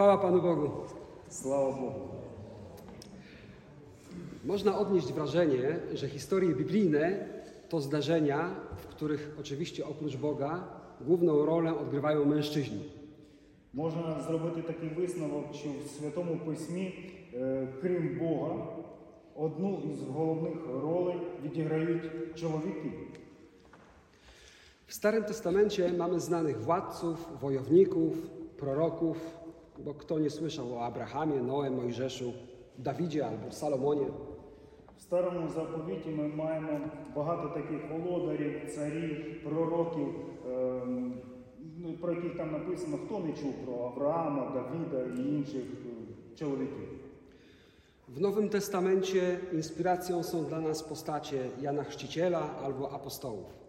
Chwała Panu Bogu. Слава Богу. Można odnieść wrażenie, że historie biblijne to zdarzenia, w których oczywiście oprócz Boga główną rolę odgrywają mężczyźni. Можна зробити такий висновок, що в Святому Письмі, е, крім Бога, одну із головних ролей відіграють чоловіки. W Starym Testamencie mamy znanych władców, wojowników, proroków, bo kto nie słyszał o Abrahamie, Noe, Mojżeszu, Dawidzie albo Salomonie. В старому заповіті ми маємо багато таких володарів, царів, пророків, ем, ну, про яких там написано, хто не чув про Авраама, Давіда і інших е, чоловіків. W Nowym Testamencie inspiracją są dla nas postacie Jana Chrzciciela albo apostołów.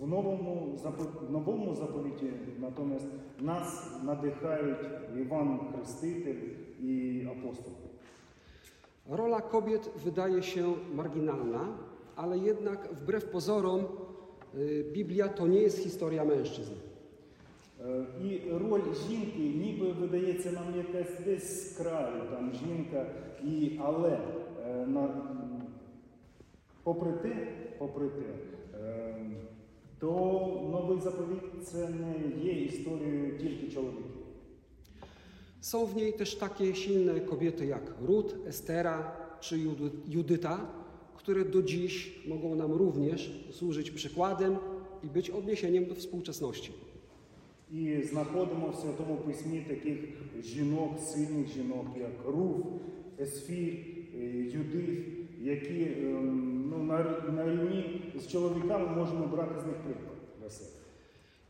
В новому, запо- в новому заповіті натомість нас надихають Іван Хреститель і апостол. Rola kobiet wydaje się marginalna, ale jednak wbrew pozorom y, Biblia to nie jest historia mężczyzn. Е, І роль жінки ніби видається нам якась десь з краю, там жінка, і, але е, на, м, попри те, попри те, е, то новий заповіт це не є історією тільки чоловіків. Są w niej też takie silne kobiety jak Rut, Estera czy Judy- Judyta, które do dziś mogą nam również służyć przykładem i być odniesieniem do współczesności. І знаходимо в Святому Письмі таких жінок, сильних жінок, як Руф, Есфір, е, Юдиф, які ем, ну, на, на człowiekami możemy brać z nich przykład.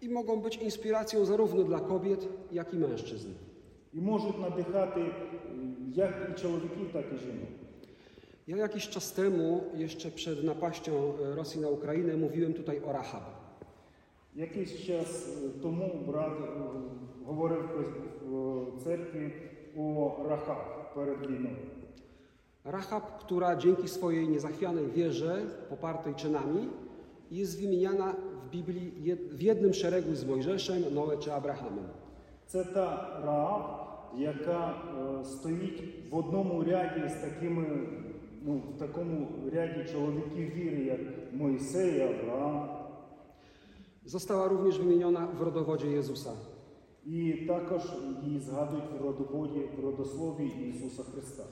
I mogą być inspiracją zarówno dla kobiet, jak i mężczyzn. I może naddychać y, jak i człowieki, tak i. Ja jakiś czas temu, jeszcze przed napaścią e, Rosji na Ukrainę, mówiłem tutaj o Rahab. Jakiś czas y, temu brat y, mówił w cerkwi o Rahab przed wojną. Rahab, która dzięki swojej niezachwianej wierze, popartej czynami, jest wymieniana w Biblii jed- w jednym szeregu z Mojżeszem, Noe czy Abrahamem. Це та Раав, яка е, стоїть в одному ряді з такими, ну, в такому ряді чоловіків віри, як Мойсей, Авраам. Została również wymieniona w rodowodzie Jezusa. І також її згадують в родоводі, в родослові Ісуса Христа.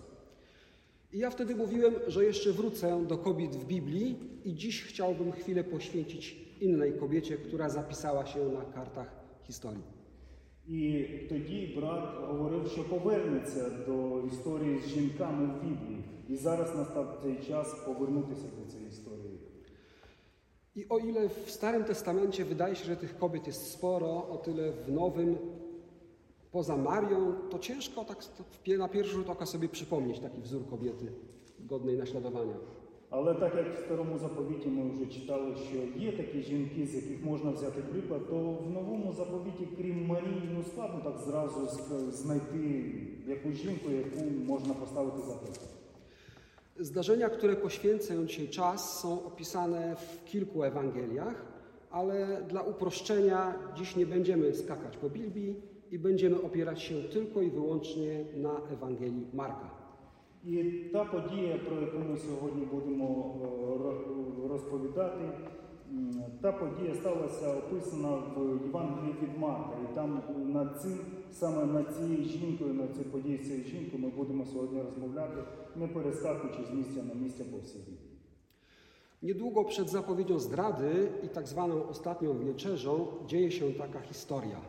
I ja wtedy mówiłem, że jeszcze wrócę do kobiet w Biblii i dziś chciałbym chwilę poświęcić innej kobiecie, która zapisała się na kartach historii. І тоді брат говорив, що повернеться до історії з жінками в Біблії. І зараз настав цей час повернутися до цієї історії. I o ile w Starym Testamencie wydaje się, że tych kobiet jest sporo, o tyle w Nowym, poza Marią, to ciężko tak w pie- na pierwszy rzut oka sobie przypomnieć taki wzór kobiety godnej naśladowania. Але так як в старому заповіті ми вже читали, що є такі жінки, з яких можна взяти приклад, то в новому заповіті, крім Марії, ну складно так зразу ск- знайти якусь жінку, яку можна поставити за приклад. Zdarzenia, które poświęcę dzisiaj czas, są opisane w kilku Ewangeliach, ale dla uproszczenia dziś nie będziemy skakać po Biblii i będziemy opierać się tylko i wyłącznie na Ewangelii Marka. І та подія, про яку ми сьогодні будемо е, ро- розповідати, м, та подія сталася описана в Євангелії від Марка. І там над цим, саме над цією жінкою, над цією подією з цією жінкою ми будемо сьогодні розмовляти, не перескакуючи з місця на місце по всій Біблії. Niedługo przed zapowiedzią zdrady i tak zwaną ostatnią wieczerzą dzieje się taka historia.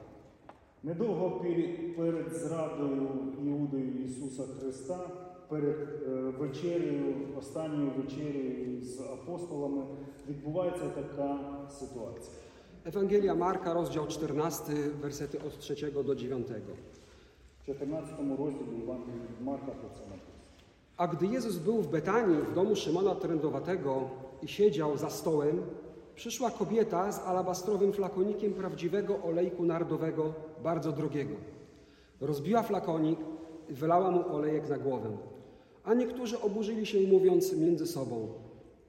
Недовго пер- перед зрадою Іудою Ісуса Христа, перед е, вечерею, останньою вечерею з апостолами, відбувається така ситуація. Ewangelia Marka, rozdział 14, wersety od 3 do 9. В 14 розділі Євангелія від Марка про це написано. A gdy Jezus był w Betanii, w domu Szymona Trędowatego i siedział za stołem, przyszła kobieta z alabastrowym flakonikiem prawdziwego olejku nardowego, bardzo drogiego. Rozbiła flakonik wylała mu olejek na głowę. A niektórzy oburzyli się, mówiąc między sobą: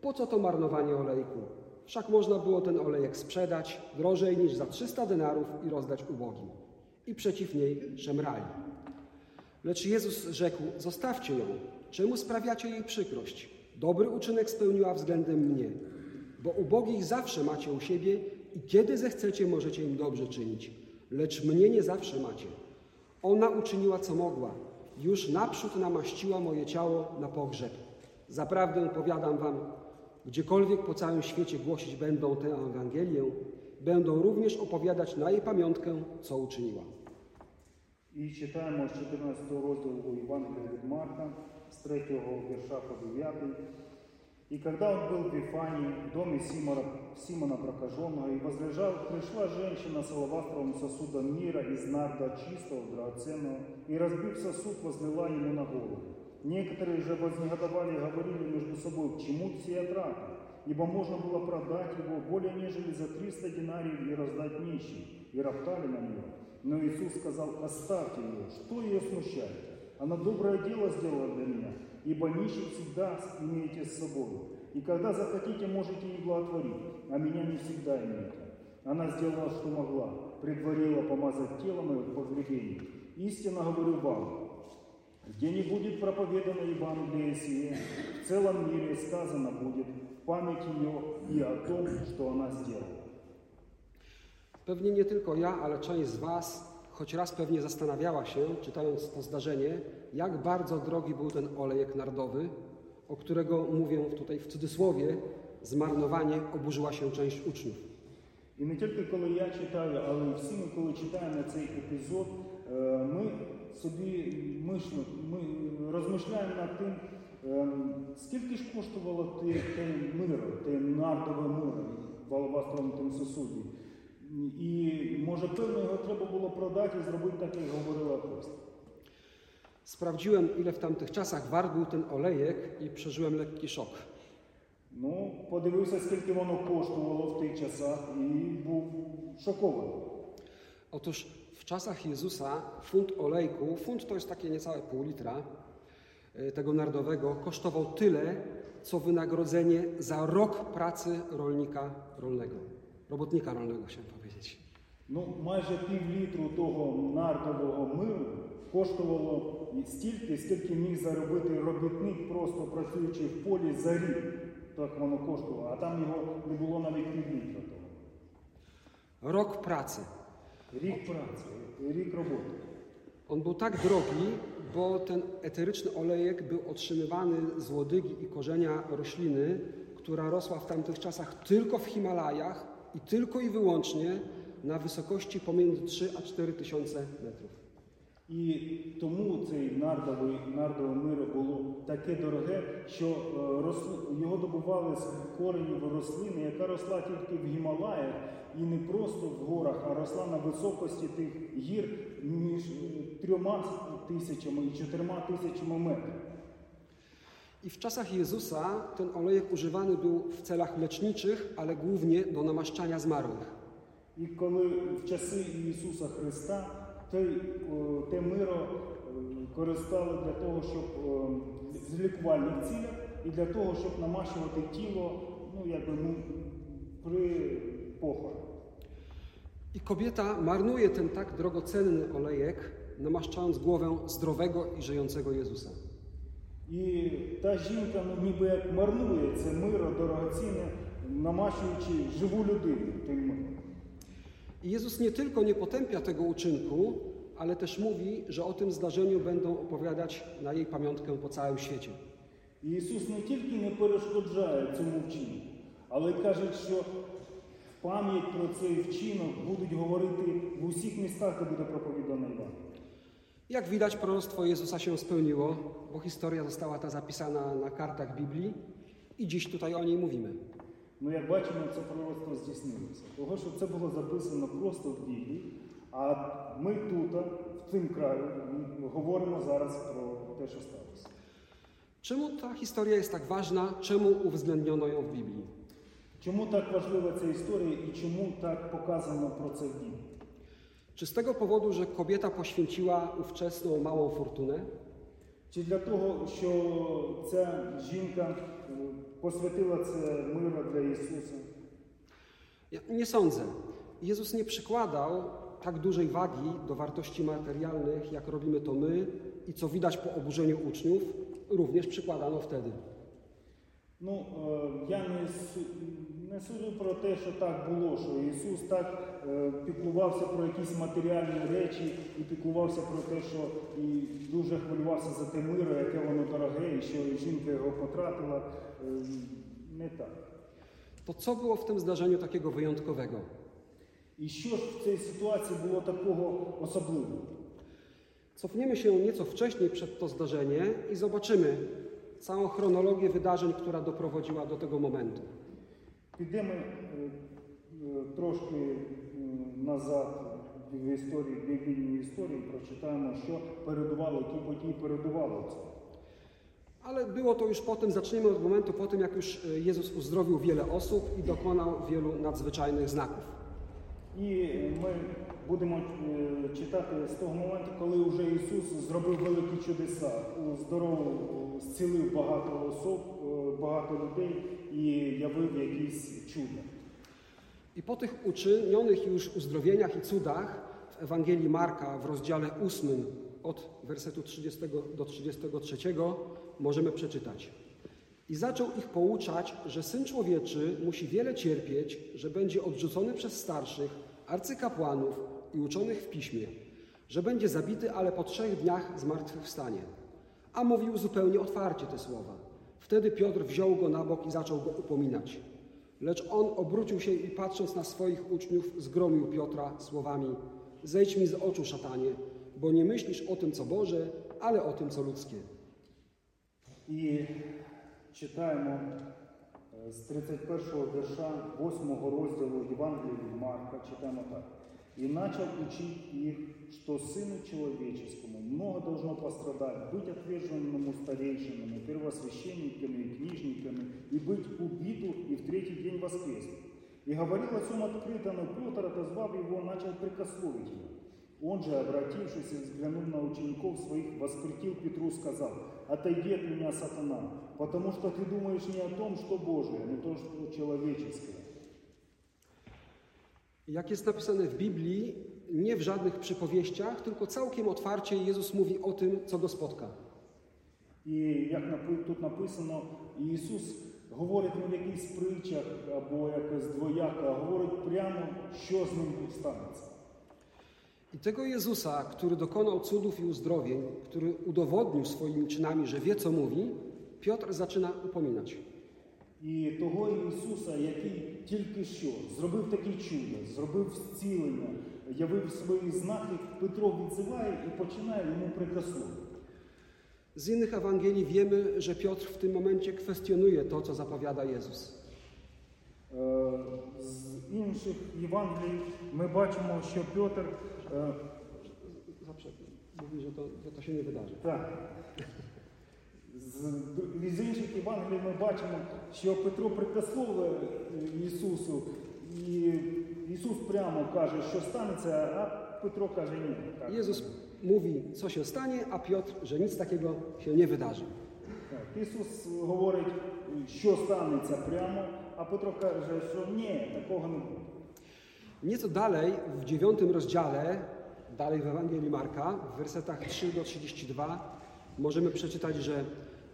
Po co to marnowanie olejku? Wszak można było ten olejek sprzedać drożej niż za 300 denarów i rozdać ubogim. I przeciw niej szemrali. Lecz Jezus rzekł: Zostawcie ją. Czemu sprawiacie jej przykrość? Dobry uczynek spełniła względem mnie Bo ubogich zawsze macie u siebie i kiedy zechcecie, możecie im dobrze czynić. Lecz mnie nie zawsze macie. Ona uczyniła, co mogła. Już naprzód namaściła moje ciało na pogrzeb. Zaprawdę powiadam wam, gdziekolwiek po całym świecie głosić będą tę Ewangelię, będą również opowiadać na jej pamiątkę, co uczyniła. І читаємо з 14 розділу Євангелія від Марка, з 3 вірша по 9. И когда он был в Вифании, в доме Симона, Симона Прокаженного, и возлежал, пришла женщина с алавастровым сосудом мира из нарда чистого, драгоценного, и, разбив сосуд, возлила ему на голову. Некоторые же вознегодовали и говорили между собой, к чему все траты? Ибо можно было продать его более нежели за 300 динариев и раздать нищим, и роптали на нее. Но Иисус сказал, оставьте ее, что ее смущает? Она доброе дело сделала для меня, ибо нищих всегда имеете с собой. И когда захотите, можете и благотворить, а меня не всегда имеете. Она сделала, что могла, предварила помазать тело мое в погребении. Истинно говорю вам, где не будет проповедано Евангелие сие, в целом мире сказано будет память ее и о том, что она сделала. Pewnie nie tylko ja, ale część z Was choć raz pewnie zastanawiała się, czytając to zdarzenie, jak bardzo drogi był ten olejek nardowy, o którego mówię tutaj w cudzysłowie, zmarnowanie oburzyła się część uczniów. І не тільки коли я читаю, але й всі ми, коли читаємо цей епізод, е, ми собі мишлю, ми розмишляємо над тим, е, скільки ж коштувало те, те миро, те нардове миро в алабастровому тим сосуді. І може певно його треба було продати і зробити так, як говорив апостол. Sprawdziłem, ile w tamtych czasach wart był ten olejek i przeżyłem lekki szok. Ну, подивився, скільки воно коштувало в тих часах, і був шокований. Otóż w czasach Jezusa funt olejku, funt to jest takie niecałe pół litra e, tego nardowego, kosztował tyle, co wynagrodzenie za rok pracy rolnika rolnego, robotnika rolnego, chciałem powiedzieć. Ну, майже пів літру того нардового миру коштувало стільки, скільки міг заробити робітник, просто працюючи в полі за рік. Так воно коштувало, а там його не було навіть пів літра того. Rok pracy. Рік праці, рік роботи. On był tak drogi, bo ten eteryczny olejek był otrzymywany z łodygi i korzenia rośliny, która rosła w tamtych czasach tylko w Himalajach i tylko i wyłącznie na wysokości pomiędzy 3 a 4 tysiące metrów. І тому цей нардовий, нардове миро було таке дороге, що е, його добували з коренів рослини, яка росла тільки в Гімалаях і не просто в горах, а росла на високості тих гір між е, трьома тисячами і чотирма тисячами метрів. I w czasach Jezusa ten olejek używany był w celach leczniczych, ale głównie do namaszczania zmarłych. І коли в часи Ісуса Христа той, о, те миро е, користали для того, щоб о, з лікувальних цілях і для того, щоб намащувати тіло, ну якби ну, при похороні. I kobieta marnuje ten tak drogocenny olejek, namaszczając głowę zdrowego i żyjącego Jezusa. І та жінка ну, ніби як марнує це миро дорогоцінне, намащуючи живу людину тим миром. I Jezus nie tylko nie potępia tego uczynku, ale też mówi, że o tym zdarzeniu będą opowiadać na jej pamiątkę po całym świecie. І Ісус не тільки не перешкоджає цьому вчинку, але й каже, що в пам'ять про цей вчинок будуть говорити в усіх містах, де буде проповідана Іван. Jak widać, proroctwo Jezusa się spełniło, bo historia została ta zapisana na kartach Biblii i dziś tutaj o niej mówimy. Ну, як бачимо, це пророцтво здійснилося. Того, що це було записано просто в Біблії, а ми тут, в цим краю, м, говоримо зараз про те, що сталося. Czemu ta historia jest tak ważna? Czemu uwzględniono ją w Biblii? Чому так важлива ця історія і чому так показано про це в Біблії? Czy z tego powodu, że kobieta poświęciła ówczesną małą fortunę? Чи для того, що ця жінка е, посвятила це миро для Ісуса? Ja nie sądzę. Jezus nie przykładał tak dużej wagi do wartości materialnych, jak robimy to my i co widać po oburzeniu uczniów, również przykładano wtedy. Ну, е, я не, су- не суджу про те, що так було, що Ісус так е, піклувався про якісь матеріальні речі і піклувався про те, що і дуже хвилювався за те миро, яке воно дороге, і що жінка його потратила. Е, Не так. To co było w tym zdarzeniu takiego wyjątkowego? І що ж в цій ситуації було такого особливого? Cofniemy się nieco wcześniej przed to zdarzenie i zobaczymy całą chronologię wydarzeń, która doprowadziła do tego momentu. Підемо е, е, трошки е, назад в історії, в біблійній історії, прочитаємо, що передувало, які події передували цьому. Ale było to już po tym, zacznijmy od momentu po tym, jak już e, Jezus uzdrowił wiele osób i dokonał wielu nadzwyczajnych znaków. І ми будемо е, читати з того моменту, коли вже Ісус зробив великі чудеса, здоровив, зцілив багато особ, е, багато людей і явив якісь чуда. I po tych uczynionych już uzdrowieniach i cudach w Ewangelii Marka w rozdziale 8 od wersetu 30 do 33 możemy przeczytać. I zaczął ich pouczać, że Syn Człowieczy musi wiele cierpieć, że będzie odrzucony przez starszych, arcykapłanów i uczonych w piśmie, że będzie zabity, ale po trzech dniach zmartwychwstanie. A mówił zupełnie otwarcie te słowa. Wtedy Piotr wziął go na bok i zaczął go upominać. Lecz on obrócił się i patrząc na swoich uczniów, zgromił Piotra słowami: Zejdź mi z oczu, szatanie, bo nie myślisz o tym, co Boże, ale o tym, co ludzkie. I czytałem o з 31 вірша 8 розділу Євангелія від Марка, читаємо так. «И начал учить их, что Сыну Человеческому много должно пострадать, быть отверженному старейшинами, первосвященниками и книжниками, и быть убиту, и в третий день воскреснуть. И говорил о сем открыто, но Петр, отозвав его, начал прикословить его. Он же, обратившись и взглянув на учеников своих, воскресил Петру, сказал, «Отойди от меня, сатана, потому что ты думаешь не о том, что Божие, не то, что человеческое». Jak jest napisane w Biblii, nie w żadnych przypowieściach, tylko całkiem otwarcie Jezus mówi o tym, co go spotka. Як напи- тут написано, Ісус говорить не в якихось притчах або якось двояко, а говорить прямо, що з ним станеться. I tego Jezusa, który dokonał cudów i uzdrowień, który udowodnił swoimi czynami, że wie, co mówi, Piotr zaczyna upominać. І того Ісуса, який тільки що зробив такі чудо, зробив зцілення, явив свої знаки, Петро відзиває і починає йому прикословити. Z innych Ewangelii wiemy, że Piotr w tym momencie kwestionuje to, co zapowiada Jezus. Е, З інших Євангелій ми бачимо, що Петр е, Zawsze mówi, że to, że to się nie wydarzy. Так. З, з інших Євангелій ми бачимо, що Петро прикословує е, Ісусу, і Ісус прямо каже, що станеться, а Петро каже ні. Так. Jezus mówi, co się stanie, a Piotr, że nic takiego się nie wydarzy. Так. Ісус говорить, що станеться прямо, а Петро каже, що ні, такого не буде. Nieco dalej, w dziewiątym rozdziale, dalej w Ewangelii Marka, w wersetach 3 do 32, możemy przeczytać, że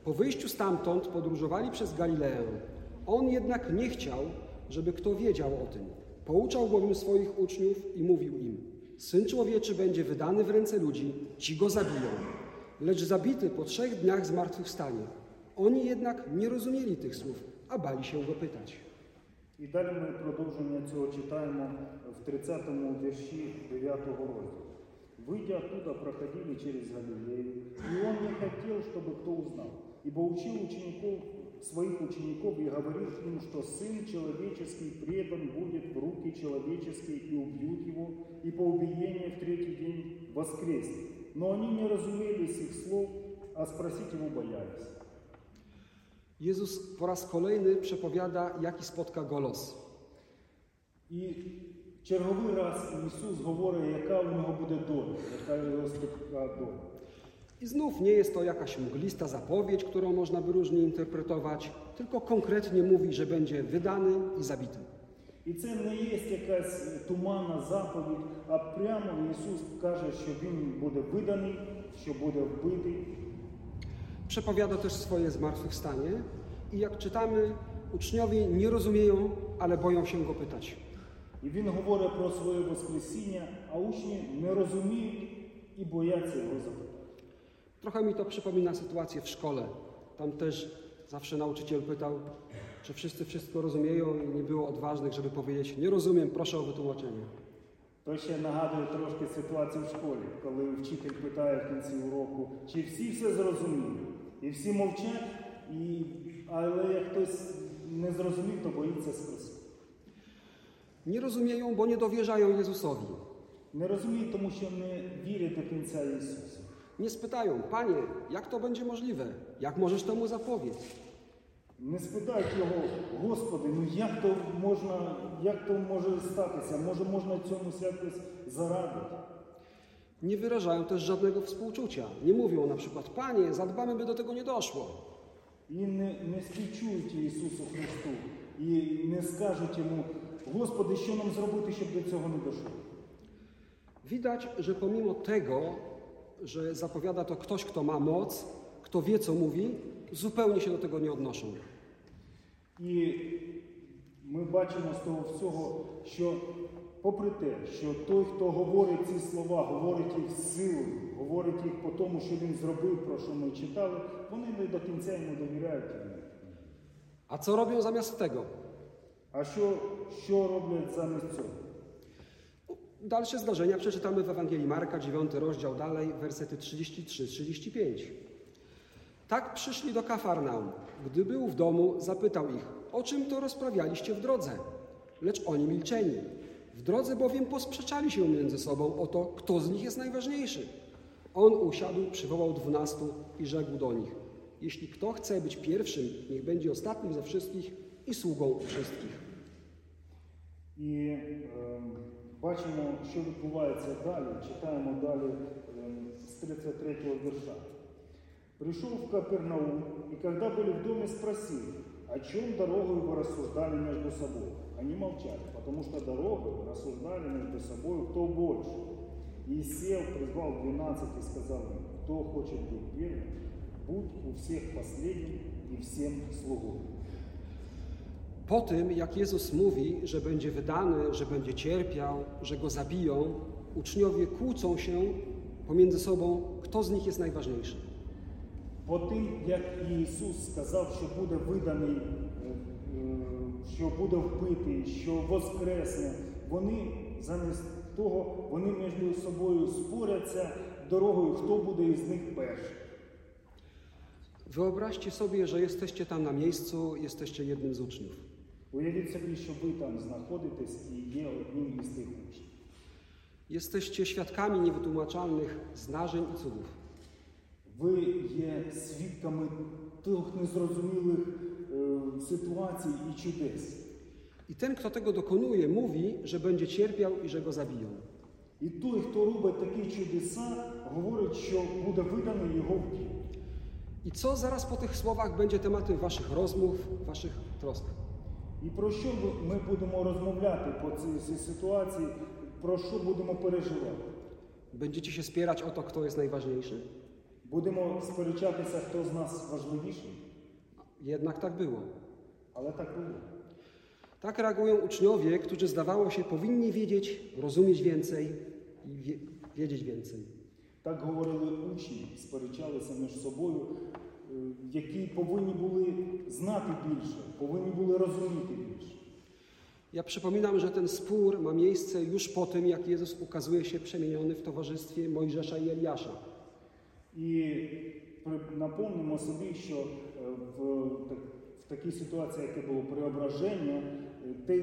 po wyjściu stamtąd podróżowali przez Galileę. On jednak nie chciał, żeby kto wiedział o tym. Pouczał bowiem swoich uczniów i mówił im: Syn człowieczy będzie wydany w ręce ludzi, ci go zabiją, lecz zabity po trzech dniach zmartwychwstanie. Oni jednak nie rozumieli tych słów, a bali się go pytać. І далі ми продовження цього читаємо в 30-му вірші 9 розділу. Выйдя оттуда, проходили через Галилею, и он не хотел, чтобы кто узнал, ибо учил учеников, своих учеников и говорил им, что Сын Человеческий предан будет в руки человеческие и убьют его, и по убиении в третий день воскреснет. Но они не разумели сих слов, а спросить его боялись. Jezus po raz kolejny przepowiada, jaki spotka go los. І черговий раз Ісус говорить, яка у нього буде доля, яка його спитка доля. I znów nie jest to jakaś mglista zapowiedź, którą można by różnie interpretować, tylko konkretnie mówi, że będzie wydany i zabity. І це не є якась туманна заповідь, а прямо Ісус каже, що Він буде виданий, що буде вбитий. Przepowiada też swoje zmartwychwstanie i jak czytamy, uczniowie nie rozumieją, ale boją się go pytać. І він говорить про своє Воскресіння, а учні не розуміють і бояться його запитати. Trochę mi to przypomina sytuację w szkole. Tam też zawsze nauczyciel pytał, czy wszyscy wszystko rozumieją i nie było odważnych, żeby powiedzieć, nie rozumiem, proszę o wytłumaczenie. То ще нагадує трошки ситуацію в школі, коли вчитель питає в кінці уроку, чи всі все зрозуміли. І всі мовчать, і... але як хтось не зрозумів, то боїться спросити. Nie rozumieją, bo nie dowierzają Jezusowi. Не розуміють, тому що не вірять до кінця Ісусу. Nie spytają, Panie, jak to będzie możliwe? Jak możesz temu zapobiec? Не спитають його, Господи, ну як то можна, як то може статися? Може можна цьому якось зарадити? Nie wyrażają też żadnego współczucia. Nie mówią na przykład, Panie, zadbamy, by do tego nie doszło. І не, не співчують Ісусу Христу, і не скажуть йому, Господи, що нам зробити, щоб до цього не дійшло. Widać, że pomimo tego, że zapowiada to ktoś, kto ma moc, kto wie, co mówi, zupełnie się do tego nie odnoszą. І ми бачимо з того всього, що попри те, що той, хто говорить ці слова, говорить їх з силою, говорить їх по тому, що він зробив, про що ми читали, вони не до кінця йому довіряють. A co robią zamiast tego? А що, що роблять замість цього? Dalsze zdarzenia przeczytamy w Ewangelii Marka, 9 rozdział dalej, wersety 33-35. Tak przyszli do Kafarnaum. Gdy był w domu, zapytał ich, o czym to rozprawialiście w drodze? Lecz oni milczeli. W drodze bowiem posprzeczali się między sobą o to, kto z nich jest najważniejszy. On usiadł, przywołał dwunastu i rzekł do nich, jeśli kto chce być pierwszym, niech będzie ostatnim ze wszystkich i sługą wszystkich. І е, бачимо, що відбувається далі. Читаємо далі е, з 33 вірша. Пришел в Капернаум, и когда были в доме, спросил, о чем дорогой вы рассуждали между собой. Они молчали, потому что дорогой рассуждали между собой, кто больше. И сел, призвал двенадцать и сказал им, кто хочет быть первым, будь у всех последним и всем слугой. Po tym, jak Jezus mówi, że będzie wydany, że będzie cierpiał, że go zabiją, uczniowie kłócą się pomiędzy sobą, kto z nich jest najważniejszy. По тим, як Ісус сказав, що буде виданий, е, е, що буде вбитий, що воскресне, вони замість того, вони між собою споряться дорогою, хто буде із них перший. Wyobraźcie sobie, że jesteście tam na miejscu, jesteście jednym z uczniów. Уявіть собі, що ви там знаходитесь і є одним із тих учнів. Jesteście świadkami niewytłumaczalnych zdarzeń i cudów. Ви є свідками тих незрозумілих е, ситуацій і чудес. I ten, kto tego dokonuje, mówi, że będzie cierpiał i że go zabiją. І той, хто робить такі чудеса, говорить, що буде виданий його в дім. I co zaraz po tych słowach będzie tematem waszych rozmów, waszych trosk? І про що ви- ми будемо розмовляти по цій, цій ситуації, про що будемо переживати? Będziecie się spierać o to, kto jest najważniejszy? Будемо сперечатися, хто з нас важливіший, Jednak tak było. але так було. Tak reagują uczniowie, którzy zdawało się powinni wiedzieć, rozumieć więcej i wie, wiedzieć więcej. Так говорили учні, сперечалися між собою, е, які повинні були знати більше, повинні були розуміти більше. Ja przypominam, że ten spór ma miejsce już po tym, jak Jezus ukazuje się przemieniony w towarzystwie Mojżesza i Eliasza. І при- напомнимо собі, що е, в, так- в такій ситуації, яке було преображення, е, те,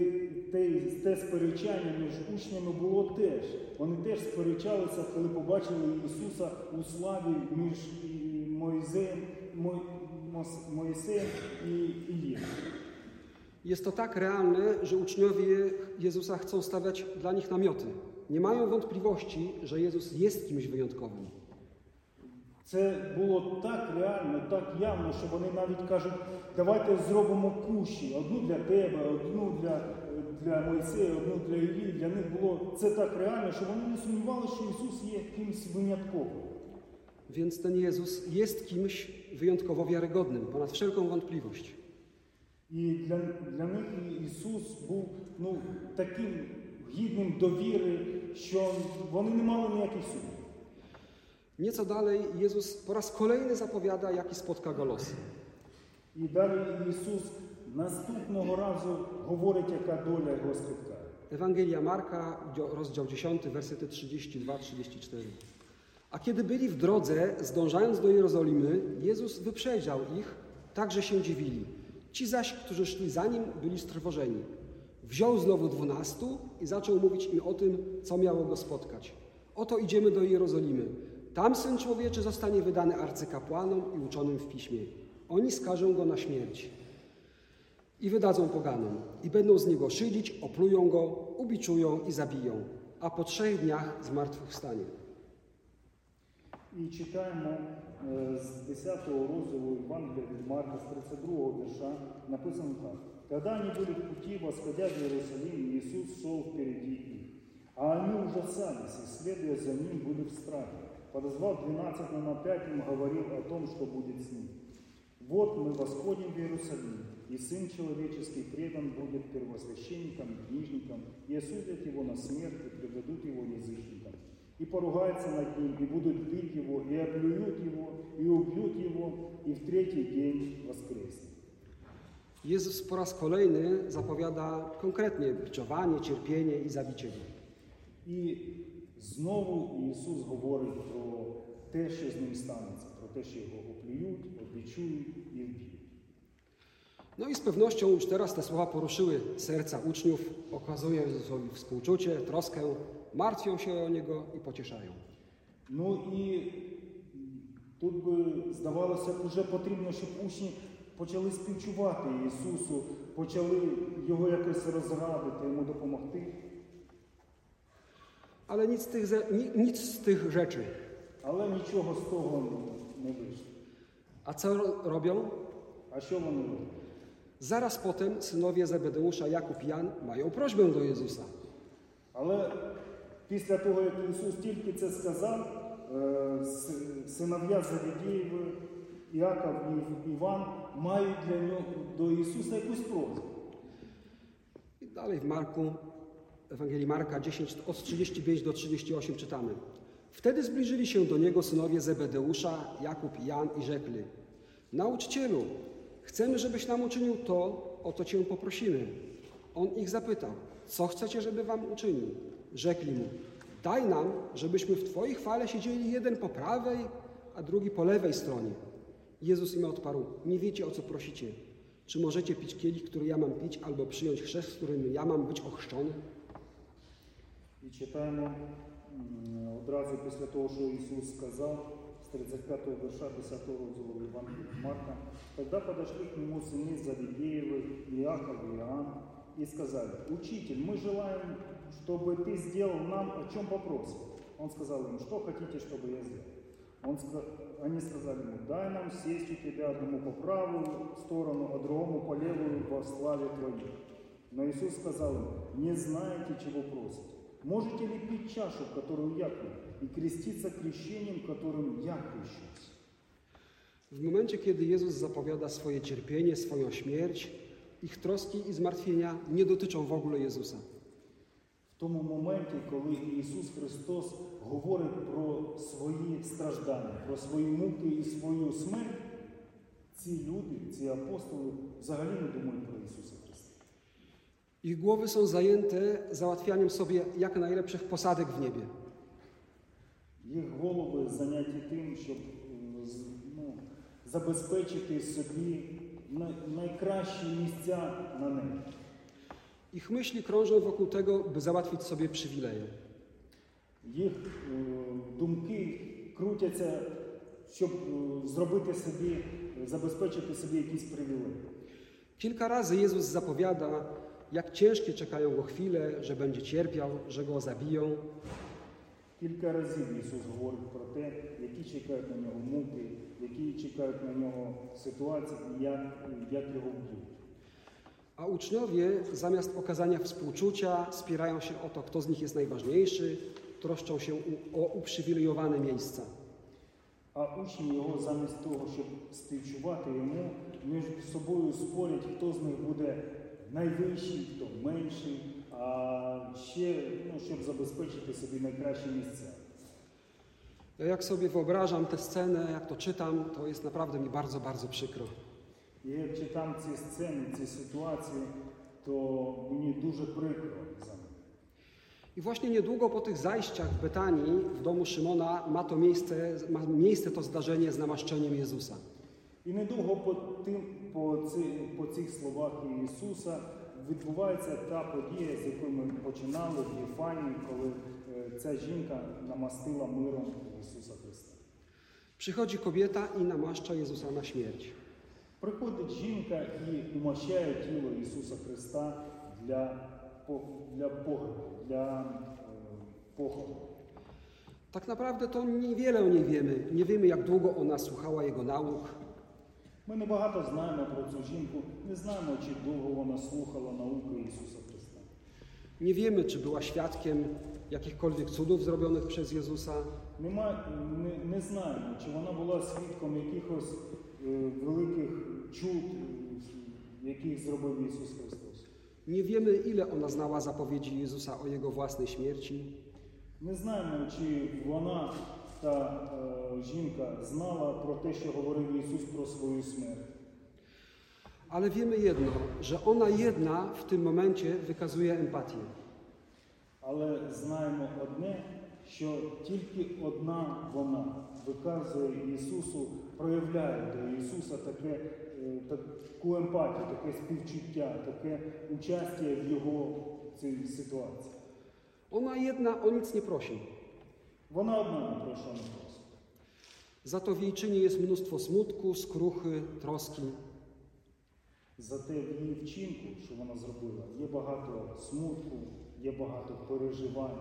те, те сперечання між учнями було теж. Вони теж сперечалися, коли побачили Ісуса у славі між і Мойзеєм, Мой, Мос- Моїсеєм і Ієм. Jest to tak realne, że uczniowie Jezusa chcą stawiać dla nich namioty. Nie mają wątpliwości, że Jezus jest kimś wyjątkowym. Це було так реально, так явно, що вони навіть кажуть, давайте зробимо кущі, одну для тебе, одну для, для Мойсея, одну для Іллі, для них було це так реально, що вони не сумнівалися, що Ісус є кимось винятковим. Więc ten Jezus jest kimś wyjątkowo wiarygodnym, ponad wszelką wątpliwość. І для, для них Ісус був ну, таким гідним довіри, що вони не мали ніяких сумнівів. Nieco dalej Jezus po raz kolejny zapowiada, jaki spotka go los. І далі Ісус наступного разу говорить, яка доля його спіткає. Ewangelia Marka, dzio- rozdział 10, wersety 32-34. A kiedy byli w drodze, zdążając do Jerozolimy, Jezus wyprzedzał ich, tak że się dziwili. Ci zaś, którzy szli za nim, byli strwożeni. Wziął znowu dwunastu i zaczął mówić im o tym, co miało go spotkać. Oto idziemy do Jerozolimy. Tam Syn Człowieczy zostanie wydany arcykapłanom i uczonym w piśmie. Oni skażą go na śmierć i wydadzą poganom, i będą z niego szydzić, oplują go, ubiczują i zabiją, a po trzech dniach zmartwychwstanie. І читаємо е, з 10 розділу Євангелія від Марка, з 32 вірша, написано так. Когда они были в пути, восходя в Иерусалим, Иисус шел впереди их. А они ужасались, и, следуя за ним, были в страхе. Подозвав двенадцать, он опять им говорил о том, что будет с ним. Вот мы восходим в Иерусалим, и Сын Человеческий предан будет первосвященникам и книжникам, и осудят его на смерть, и предадут его язычникам. И поругаются над ним, и будут бить его, и оплюют его, и убьют его, и в третий день воскреснет. Jezus po raz kolejny zapowiada konkretnie biczowanie, cierpienie i zabicie go. І знову Ісус говорить про те, що з ним станеться, про те, що його оплюють, обічують і вб'ють. No i z pewnością już teraz te słowa poruszyły serca uczniów, okazują Jezusowi współczucie, troskę, martwią się o Niego i pocieszają. Ну і тут би здавалося б, вже потрібно, щоб учні почали співчувати Ісусу, почали його якось розрадити, йому допомогти. Ale nic z tych, ze- ni- nic z tych rzeczy. Але нічого з того не вийшло. A co ro- robią? А що вони роблять? Zaraz potem synowie Zebedeusza, Jakub i Jan mają prośbę do Jezusa. Але після того, як Ісус тільки це сказав, е, с- синов'я Завідєєви, Іаков і Іван мають для нього до Ісуса якусь просьбу. I dalej w Marku, Ewangelii Marka 10, od 35 do 38 czytamy. Wtedy zbliżyli się do niego synowie Zebedeusza, Jakub i Jan i rzekli: Nauczycielu, chcemy, żebyś nam uczynił to, o co cię poprosimy. On ich zapytał: Co chcecie, żeby wam uczynił? Rzekli mu: Daj nam, żebyśmy w twojej chwale siedzieli jeden po prawej, a drugi po lewej stronie. Jezus im odparł: Nie wiecie, o co prosicie. Czy możecie pić kielich, który ja mam pić, albo przyjąć chrzest, którym ja mam być ochrzczony? І читаємо м, одразу після того, що Ісус сказав з 35 верша 10 розділу Євангелія Марка. Тогда подошли к нему сыны Завидеевы, Иаков и Иоанн, и сказали, «Учитель, мы желаем, чтобы ты сделал нам, о чем попросим». Он сказал им, «Что хотите, чтобы я сделал?» Он, ска- они сказали ему, «Дай нам сесть у тебя одному по правую сторону, а другому по левую во славе Твоей». Но Иисус сказал им, не знаете, чего просите. Можете ли пить чашу, которую я пью, и креститься крещением, которым я крещусь? W momencie, kiedy Jezus zapowiada swoje cierpienie, swoją śmierć, ich troski i zmartwienia nie dotyczą w ogóle Jezusa. В тому моменті, коли Ісус Христос говорить про свої страждання, про свої муки і свою смерть, ці люди, ці апостоли взагалі не думають про Ісуса Христа. Ich głowy są zajęte załatwianiem sobie jak najlepszych posadek w niebie. Їх голови зайняті тим, щоб е, з- ну, забезпечити собі най- найкращі місця на небі. Ich myśli krążą wokół tego, by załatwić sobie przywileje. Їх е, думки крутяться, щоб е, зробити собі, забезпечити собі якісь привілеї. Kilka razy Jezus zapowiada, jak ciężkie czekają go chwile, że będzie cierpiał, że go zabiją. Кілька разів Ісус говорить про те, які чекають на нього муки, які чекають на нього ситуації і як, як його вб'ють. A uczniowie zamiast okazania współczucia spierają się o to, kto z nich jest najważniejszy, troszczą się u- o uprzywilejowane miejsca. А учні його замість того, щоб співчувати йому, між собою спорять, хто з них буде найвищий, хто менший, а ще ну, щоб забезпечити собі найкращі місця. Ja jak sobie wyobrażam tę scenę, jak to czytam, to jest naprawdę mi bardzo, bardzo przykro. І як читам ці сцени, ці ситуації, то мені дуже прикро за них. I właśnie niedługo po tych zajściach w Betanii, w domu Szymona, ma to miejsce, ma miejsce to zdarzenie z namaszczeniem Jezusa. І недовго по, тим, по, ці, по цих словах Ісуса відбувається та подія, з якої ми починали в Єфанії, коли е, ця жінка намастила миром Ісуса Христа. Przychodzi kobieta i namaszcza Jezusa na śmierć. Приходить жінка і умощає тіло Ісуса Христа для, по- для погребу, для е, похорону. Tak naprawdę to niewiele o niej wiemy. Nie wiemy, jak długo ona słuchała jego nauk. Ми небагато знаємо про цю жінку, не знаємо, чи довго вона слухала науки Ісуса Христа. Nie wiemy, czy była świadkiem jakichkolwiek cudów zrobionych przez Jezusa. Нема, не, не знаємо, чи вона була свідком якихось е, великих чуд, е, яких зробив Ісус Христос. Nie wiemy, ile ona znała zapowiedzi Jezusa o jego własnej śmierci. Не знаємо, чи вона та е, жінка знала про те, що говорив Ісус про свою смерть. Ale wiemy jedno, że ona jedna w tym momencie wykazuje empatię. Але знаємо одне, що тільки одна вона виказує Ісусу, проявляє до Ісуса таке, е, таку емпатію, таке співчуття, таке участя в Його цій ситуації. Ona jedna o nic nie prosi. Вона одна не про що не просить. Za to w jej czynie jest mnóstwo smutku, skruchy, troski. Зате в її вчинку, що вона зробила, є багато смутку, є багато переживань.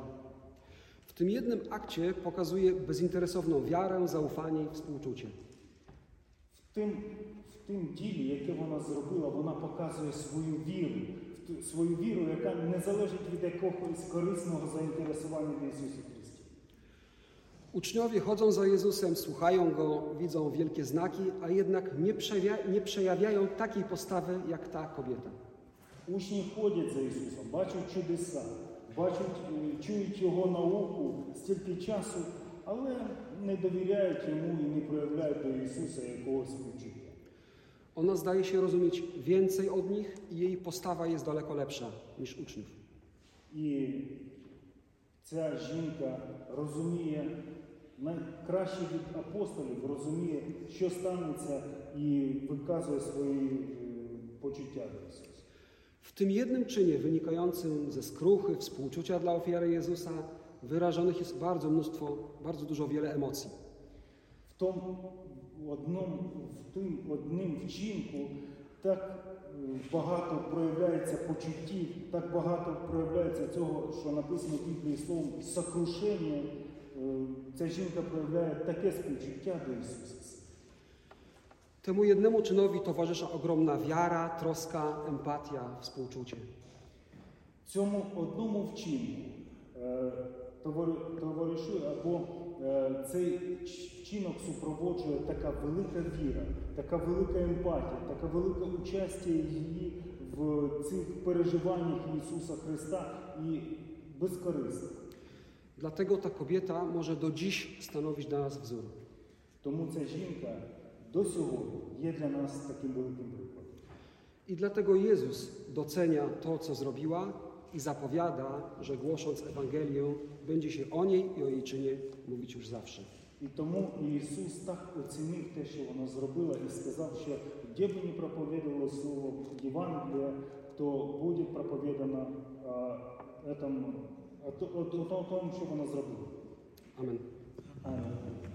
W tym jednym akcie pokazuje bezinteresowną wiarę, zaufanie i współczucie. В тим, в тим ділі, яке вона зробила, вона показує свою віру, в ту- свою віру, яка не залежить від якогось корисного заінтересування в Ісусі Христі. Uczniowie chodzą za Jezusem, słuchają Go, widzą wielkie znaki, a jednak nie, przejawia, nie przejawiają takiej postawy jak ta kobieta. Учні ходять за Ісусом, бачать чудеса, бачать, е, чують Його науку стільки часу, але не довіряють йому і не проявляють до Ісуса якогось співчуття. Ona zdaje się rozumieć więcej od nich i jej postawa jest daleko lepsza niż uczniów. І ця жінка розуміє найкраще від апостолів, розуміє, що станеться, і виказує свої е, почуття до Ісуса. W tym jednym czynie wynikającym ze skruchy, współczucia dla ofiary Jezusa wyrażonych jest bardzo mnóstwo, bardzo dużo wiele emocji. В тому одному, в тим одним вчинку так е, багато проявляється почуттів, так багато проявляється цього, що написано в Біблії словом сокрушення. Е, Ця жінка проявляє таке співчуття до Ісуса. Temu jednemu czynowi towarzysza ogromna wiara, troska, empatia, współczucie. Цьому одному вчинку е, товари- товаришує або е, цей ч- вчинок супроводжує така велика віра, така велика емпатія, така велике участя її в цих переживаннях Ісуса Христа і безкорисне. Dlatego ta kobieta może do dziś stanowić dla nas wzór. Тому ця жінка до сьогодні є для нас таким великим прикладом. I dlatego Jezus docenia to, co zrobiła i zapowiada, że głosząc Ewangelię, będzie się o niej i o jej czynie mówić już zawsze. І тому Ісус так оцінив те, що вона зробила, і сказав, що де б не проповідувало слово Євангелія, то буде проповідано а, этому, о, то- о, о, о тому, що вона зробила. Amen. Амінь.